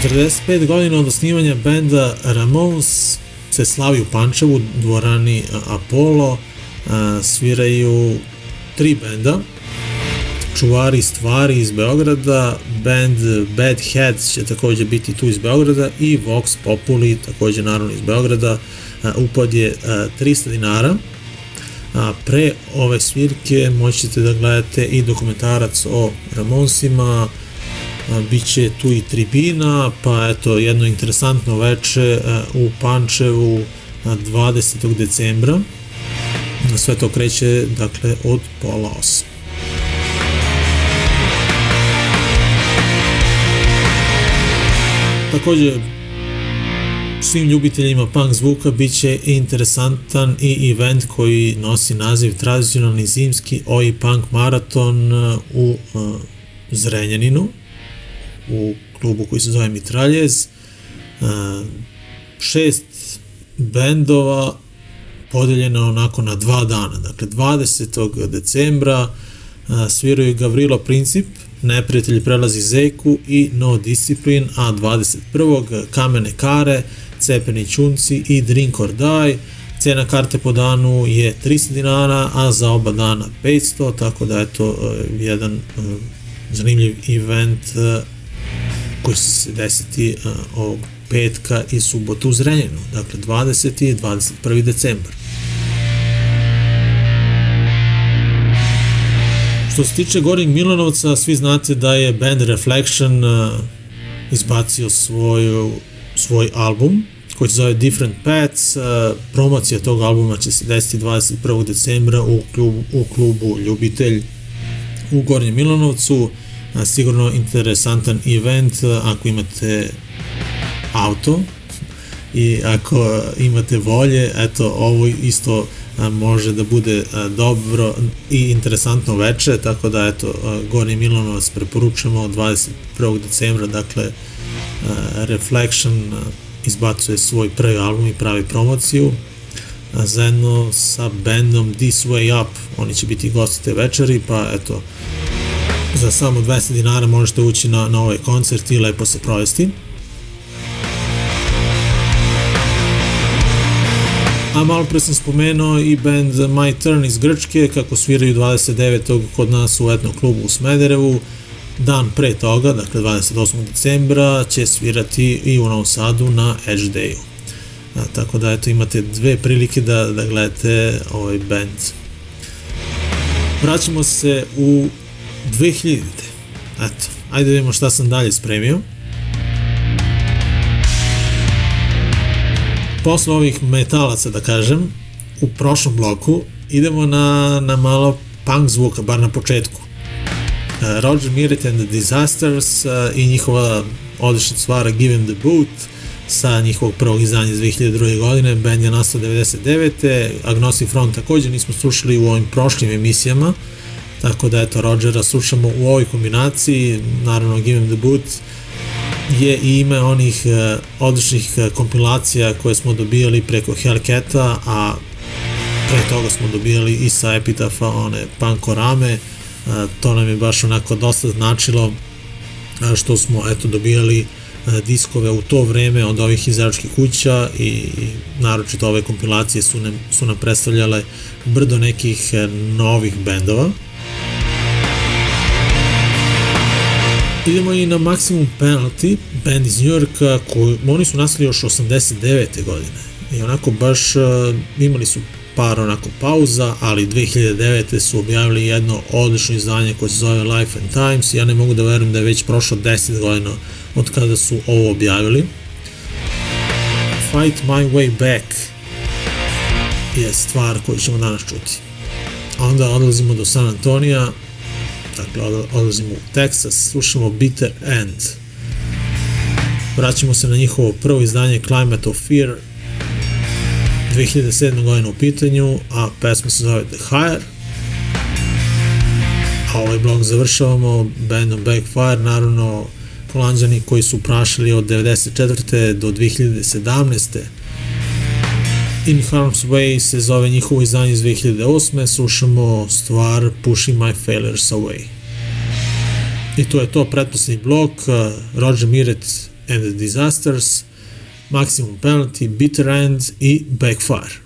45 godina od osnivanja benda Ramones se slavi u Pančevu, dvorani Apollo, sviraju tri benda, Čuvari stvari iz Beograda, band Bad Heads će takođe biti tu iz Beograda i Vox Populi takođe naravno iz Beograda, upad je 300 dinara, a pre ove svirke moćete da gledate i dokumentarac o Ramonsima, biće tu i tribina, pa eto jedno interesantno veče u Pančevu 20. decembra. Sve to kreće dakle od pola 8. Takođe, svim ljubiteljima punk zvuka bit će interesantan i event koji nosi naziv tradicionalni zimski OI Punk Maraton u Zrenjaninu u klubu koji se zove Mitraljez. Šest bendova podeljeno onako na dva dana. Dakle, 20. decembra sviraju Gavrilo Princip, Neprijatelji prelazi Zeku i No Discipline, a 21. Kamene Kare, Cepeni Čunci i Drink or Die. Cena karte po danu je 300 dinara, a za oba dana 500, tako da je to jedan zanimljiv event koji će se desiti ovog petka i subotu u Zrenjanu, dakle 20. i 21. decembar. Što se tiče Gornjeg Milanovca, svi znate da je band Reflection uh, izbacio svoju, svoj album koji se zove Different Paths. Uh, promocija tog albuma će se desiti 21. decembra u klubu, u klubu Ljubitelj u Gornjem Milanovcu. Uh, sigurno interesantan event ako imate auto i ako imate volje, eto ovo isto može da bude dobro i interesantno veče, tako da eto Gornji Milanovac preporučujemo 21. decembra, dakle Reflection izbacuje svoj prvi album i pravi promociju zajedno sa bandom This Way Up. Oni će biti gosti te večeri, pa eto, za samo 200 dinara možete ući na, na ovaj koncert i lepo se provesti. A malo pre sam spomenuo i band My Turn iz Grčke, kako sviraju 29. kod nas u etnom klubu u Smederevu. Dan pre toga, dakle 28. decembra, će svirati i u Novom Sadu na Edge Dayu. A, tako da eto imate dve prilike da, da gledate ovaj band. Vraćamo se u 2000. Eto, ajde da vidimo šta sam dalje spremio. Posle ovih metalaca, da kažem, u prošlom bloku idemo na, na malo punk zvuka, bar na početku. Uh, Roger Miret and the Disasters uh, i njihova odlična stvara Give Him the Boot sa njihovog prvog izdanja iz 2002. godine, band je nastao 99. Agnostic Front takođe nismo slušali u ovim prošlim emisijama, tako da eto Rogera slušamo u ovoj kombinaciji, naravno Give Him the Boot je i ime onih uh, odličnih uh, kompilacija koje smo dobijali preko Hellcata, a pre toga smo dobijali i sa Epitafa one pankorame, uh, to nam je baš onako dosta značilo što smo eto dobijali diskove u to vreme od ovih izračkih kuća i, naročito ove kompilacije su nam, su nam predstavljale brdo nekih novih bendova. Idemo i na Maximum Penalty, band iz New Yorka, koji, oni su nastali još 89. godine. I onako baš uh, imali su par onako pauza, ali 2009. su objavili jedno odlično izdanje koje se zove Life and Times ja ne mogu da verujem da je već prošlo 10 godina od kada su ovo objavili. Fight My Way Back je stvar koju ćemo danas čuti. A onda odlazimo do San Antonija, dakle odlazimo u Texas, slušamo Bitter End. Vraćamo se na njihovo prvo izdanje Climate of Fear, 2007. godina u pitanju, a pesma se zove The Higher. A ovaj blog završavamo bandom Backfire, naravno holandžani koji su prašili od 94. do 2017. In Harm's Way se zove njihovo izdanje iz 2008. Slušamo stvar Pushing My Failures Away. I to je to, pretposlednji blok, uh, Roger Miret and the Disasters, Maximum Penalty, Bitter End i Backfire.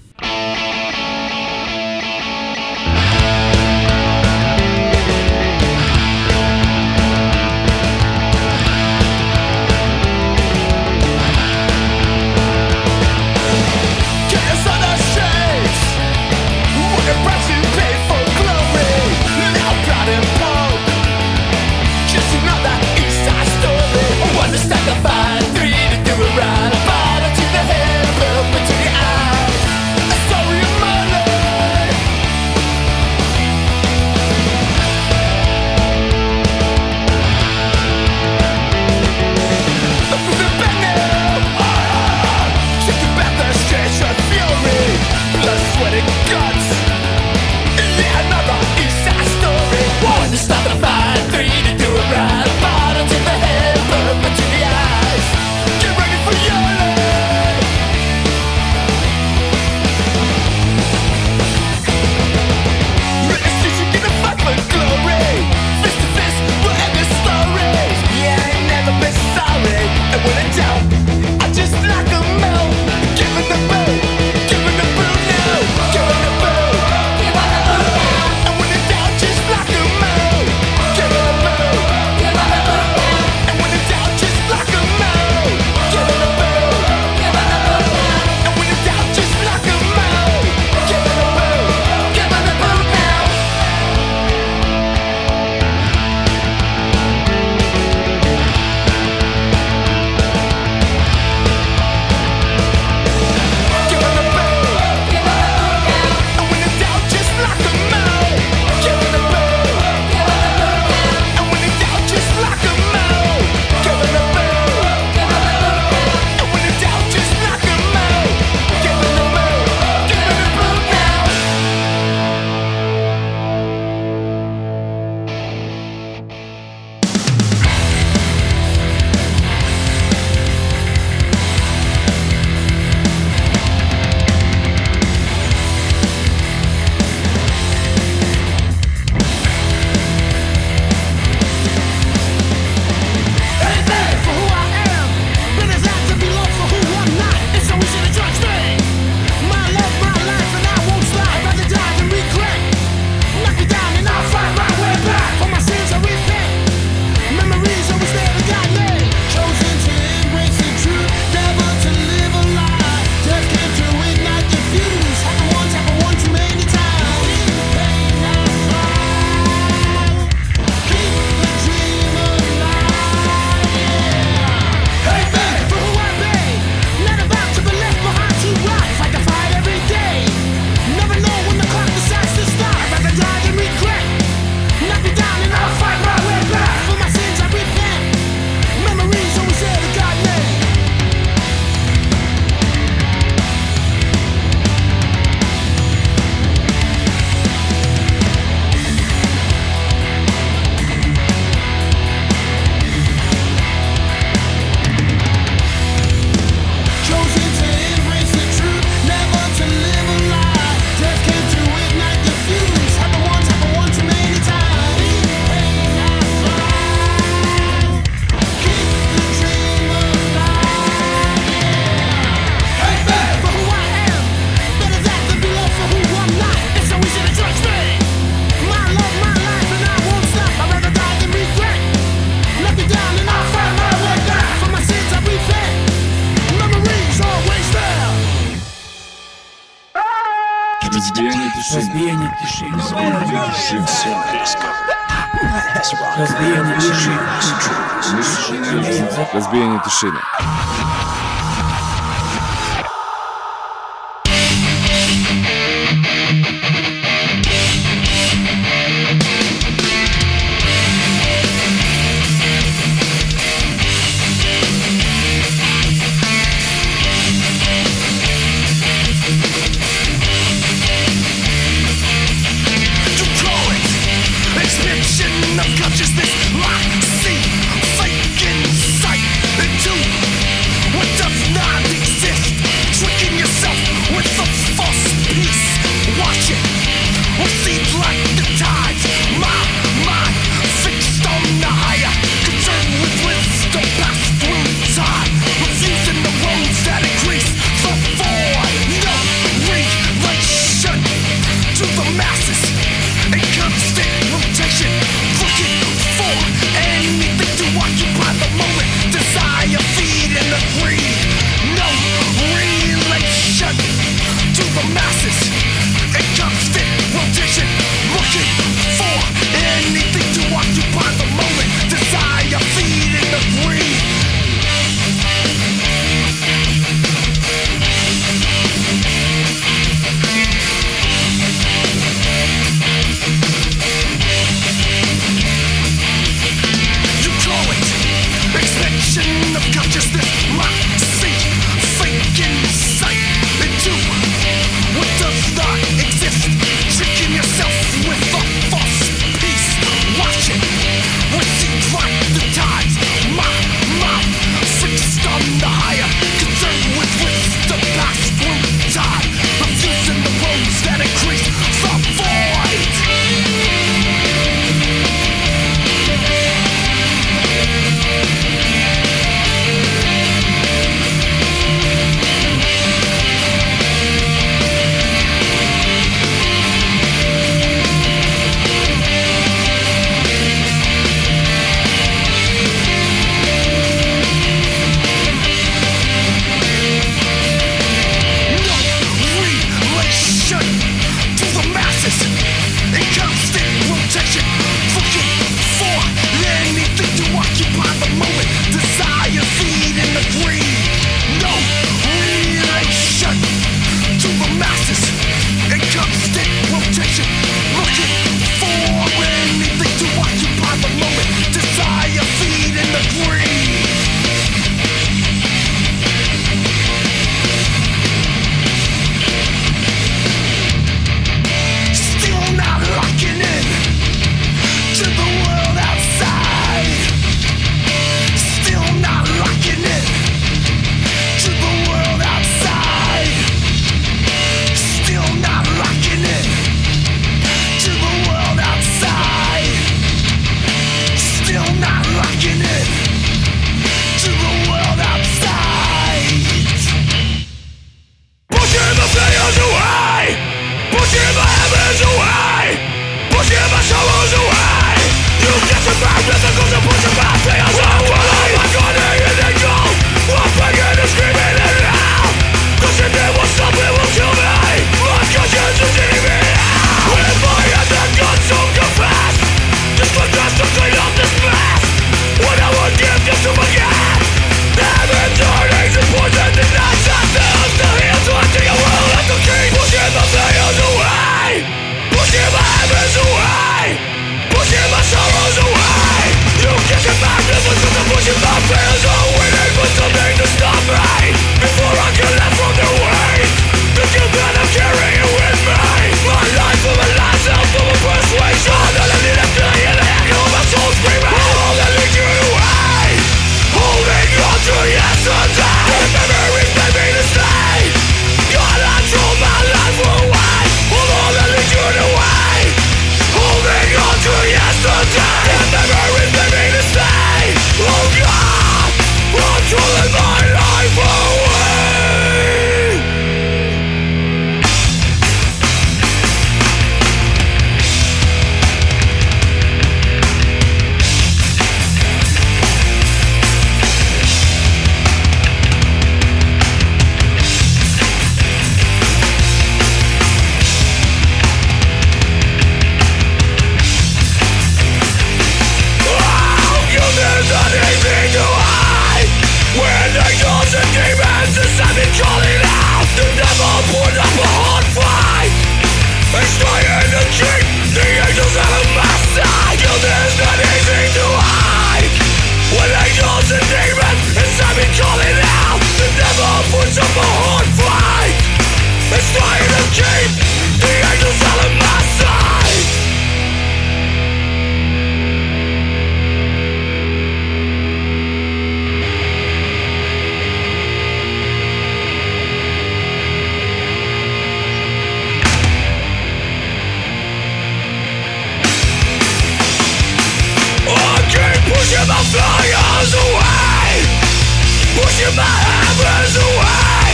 My away.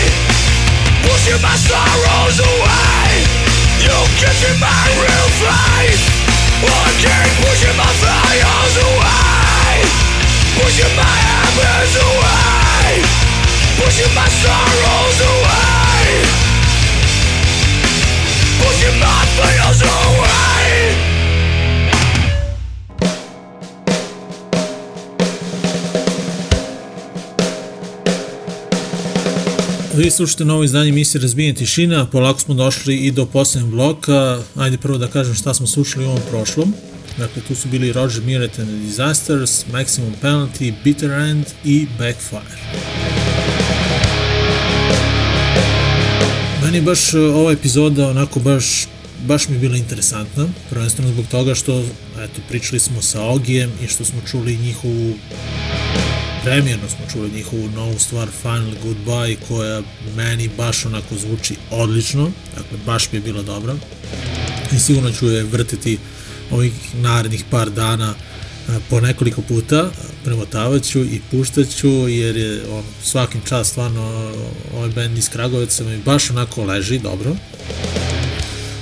Pushing my sorrows away. You can see my real face I keep pushing my fires away. Pushing my hammers away. Pushing my sorrows away. Pushing my fears away Vi slušate novo izdanje emisije Razbijenje tišina, polako smo došli i do posljednjeg bloka. Ajde prvo da kažem šta smo slušali u ovom prošlom. Dakle, tu su bili Roger Miret and the Disasters, Maximum Penalty, Bitter End i Backfire. Meni baš e, ova epizoda onako baš baš mi je bila interesantna, prvenstveno zbog toga što eto, pričali smo sa Ogijem i što smo čuli njihovu premijerno smo čuli njihovu novu stvar Final Goodbye koja meni baš onako zvuči odlično, dakle baš mi je bila dobra i sigurno ću je vrtiti ovih narednih par dana e, po nekoliko puta, premotavat ću i puštat ću jer je on, svakim čas stvarno ovaj band iz Kragovica mi baš onako leži dobro.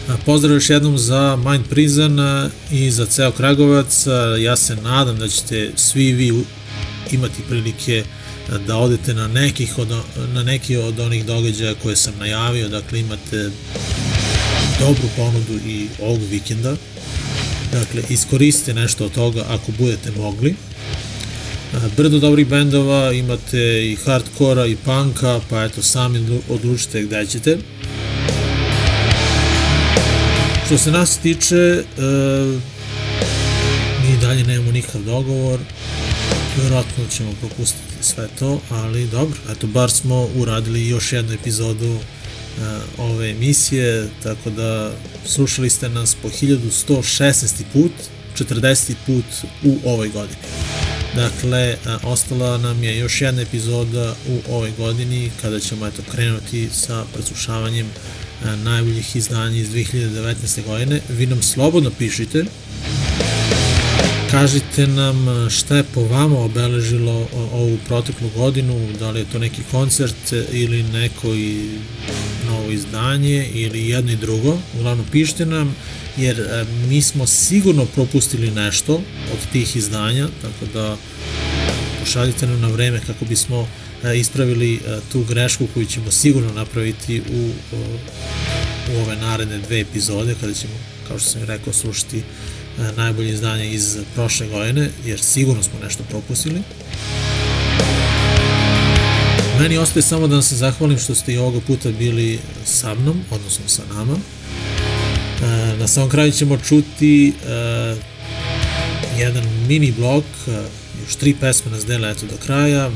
A, Pozdrav još jednom za Mind Prison i za ceo Kragovac. A, Ja se nadam da ćete svi vi imati prilike a, da odete na nekih od, na neki od onih događaja koje sam najavio, dakle imate dobru ponudu i ovog vikenda. Dakle, iskoristite nešto od toga ako budete mogli. A, Brdo dobrih bendova, imate i hardkora i punka, pa eto sami odlu- odlučite gde ćete. Što se nas tiče, e, mi dalje nemamo nikakav dogovor, vjerojatno ćemo propustiti sve to, ali dobro, eto, bar smo uradili još jednu epizodu e, ove emisije, tako da slušali ste nas po 1116. put, 40. put u ovoj godini. Dakle, a, ostala nam je još jedna epizoda u ovoj godini kada ćemo eto krenuti sa preslušavanjem a, najboljih izdanja iz 2019. godine. Vi nam slobodno pišite Kažite nam a, šta je po vama obeležilo o- ovu proteklu godinu, da li je to neki koncert ili neko i novo izdanje ili jedno i drugo. Uglavnom pišite nam jer a, mi smo sigurno propustili nešto od tih izdanja, tako da pošaljite nam na vreme kako bismo ispravili tu grešku koju ćemo sigurno napraviti u, u ove naredne dve epizode kada ćemo, kao što sam rekao, slušati e, najbolje izdanje iz prošle godine, jer sigurno smo nešto propustili. Meni ostaje samo da vam se zahvalim što ste i ovoga puta bili sa mnom, odnosno sa nama. E, Na samom kraju ćemo čuti e, jedan mini blok, e, još tri pesme nas dela eto do kraja. E,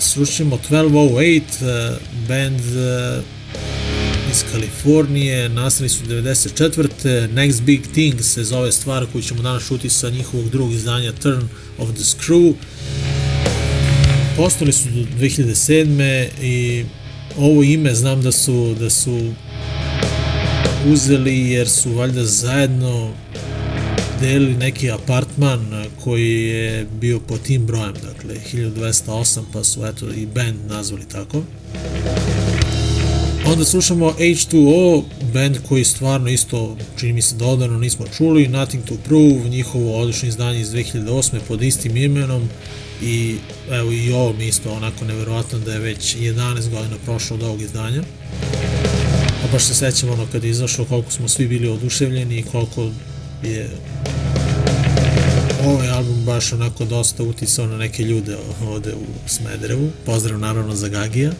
Slušamo 1208, e, band e, iz Kalifornije, nastali su 94. Next Big Thing se zove stvar koju ćemo danas čuti sa njihovog drugog izdanja Turn of the Screw. Postali su do 2007. i ovo ime znam da su da su uzeli jer su valjda zajedno delili neki apartman koji je bio po tim brojem, dakle 1208 pa su eto i band nazvali tako. Onda slušamo H2O, band koji stvarno isto, čini mi se da odavno nismo čuli, Nothing to Prove, njihovo odlično izdanje iz 2008. pod istim imenom i evo i ovo mi isto onako neverovatno da je već 11 godina prošlo od ovog izdanja. A baš se sećam ono kad je izašlo koliko smo svi bili oduševljeni i koliko je ovaj album baš onako dosta uticao na neke ljude ovde u Smederevu. Pozdrav naravno za Gagija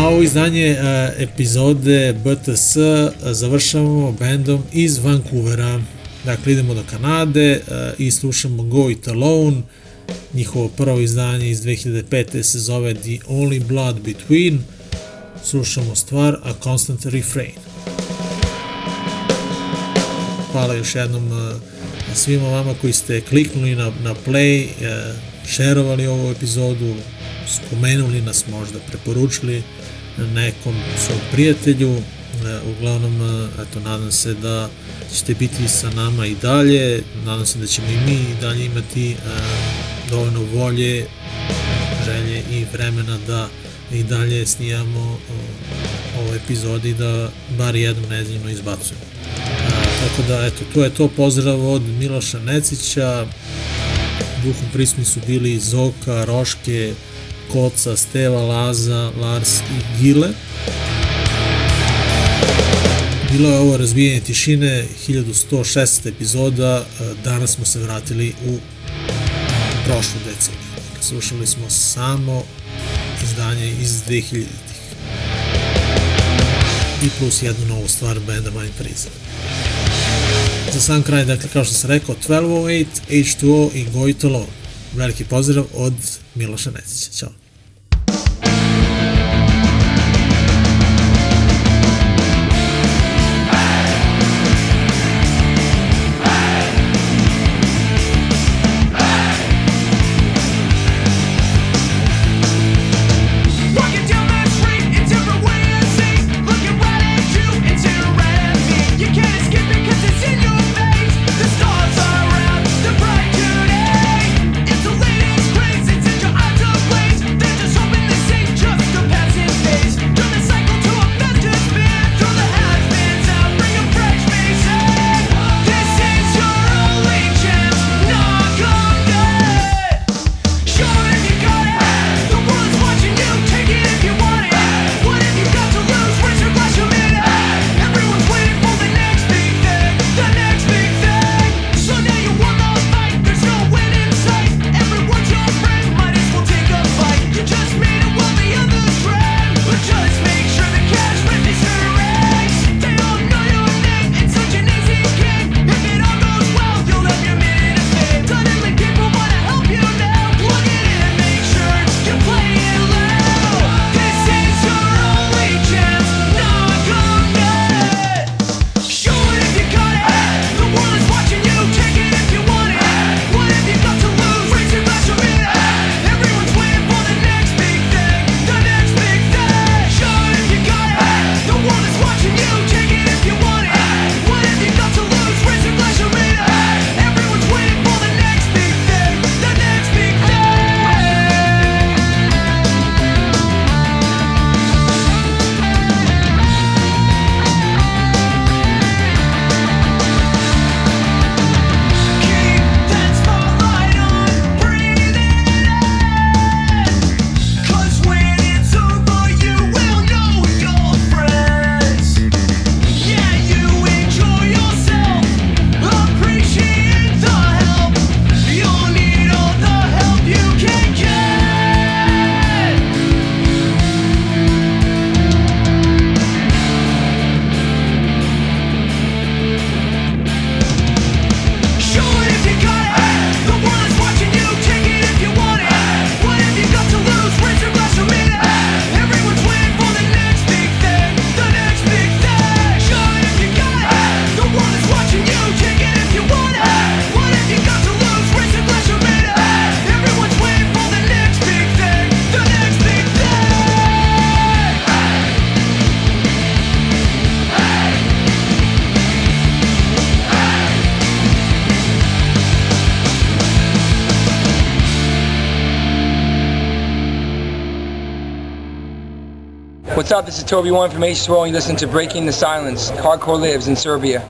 a ovo izdanje e, epizode BTS e, završavamo bandom iz Vancouvera. Dakle, idemo do Kanade e, i slušamo Go It Alone, njihovo prvo izdanje iz 2005. se zove The Only Blood Between, slušamo stvar A Constant Refrain. Hvala još jednom svima vama koji ste kliknuli na, na play, šerovali ovu epizodu, spomenuli nas možda, preporučili nekom svom prijatelju. E, uglavnom, e, eto, nadam se da ćete biti sa nama i dalje. Nadam se da ćemo i mi i dalje imati e, dovoljno volje, želje i vremena da i dalje snijamo ove epizodi da bar jednom nezimno izbacujemo. Tako da, eto, to je to. Pozdrav od Miloša Necića. Duhom prismi su bili Zoka, Roške, Koca, Steva Laza, Lars i Gile. Bilo je ovo razbijanje tišine, 1106. epizoda, danas smo se vratili u prošlu deceniju. Slušali smo samo izdanje iz 2000-ih. I plus jednu novu stvar benda Mind Prison. Za sam kraj, dakle, kao što sam rekao, 1208, H2O i Gojtolo. Veliki pozdrav od Miloša Nesića. Ćao. This is Toby One from H. Swelling. Listen to Breaking the Silence. Hardcore lives in Serbia.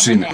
Tišine.